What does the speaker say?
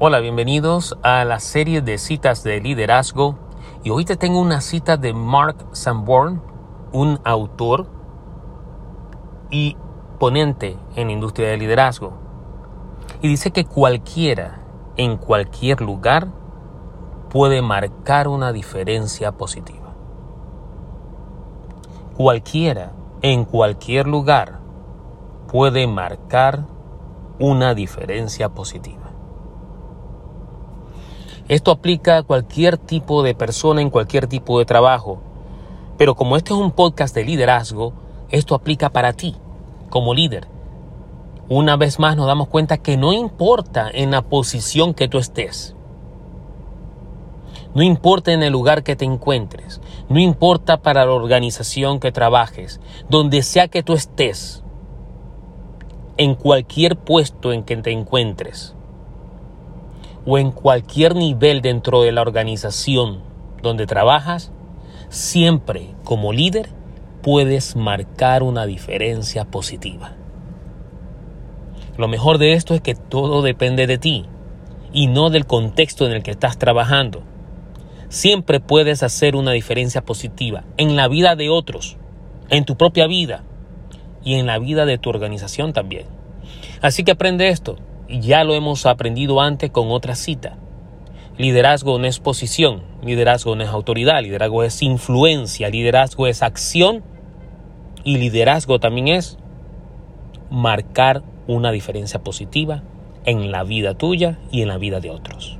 Hola, bienvenidos a la serie de citas de liderazgo. Y hoy te tengo una cita de Mark Sanborn, un autor y ponente en industria del liderazgo. Y dice que cualquiera, en cualquier lugar, puede marcar una diferencia positiva. Cualquiera, en cualquier lugar, puede marcar una diferencia positiva. Esto aplica a cualquier tipo de persona en cualquier tipo de trabajo. Pero como este es un podcast de liderazgo, esto aplica para ti, como líder. Una vez más nos damos cuenta que no importa en la posición que tú estés. No importa en el lugar que te encuentres. No importa para la organización que trabajes. Donde sea que tú estés. En cualquier puesto en que te encuentres o en cualquier nivel dentro de la organización donde trabajas, siempre como líder puedes marcar una diferencia positiva. Lo mejor de esto es que todo depende de ti y no del contexto en el que estás trabajando. Siempre puedes hacer una diferencia positiva en la vida de otros, en tu propia vida y en la vida de tu organización también. Así que aprende esto ya lo hemos aprendido antes con otra cita. Liderazgo no es posición, liderazgo no es autoridad, liderazgo es influencia, liderazgo es acción y liderazgo también es marcar una diferencia positiva en la vida tuya y en la vida de otros.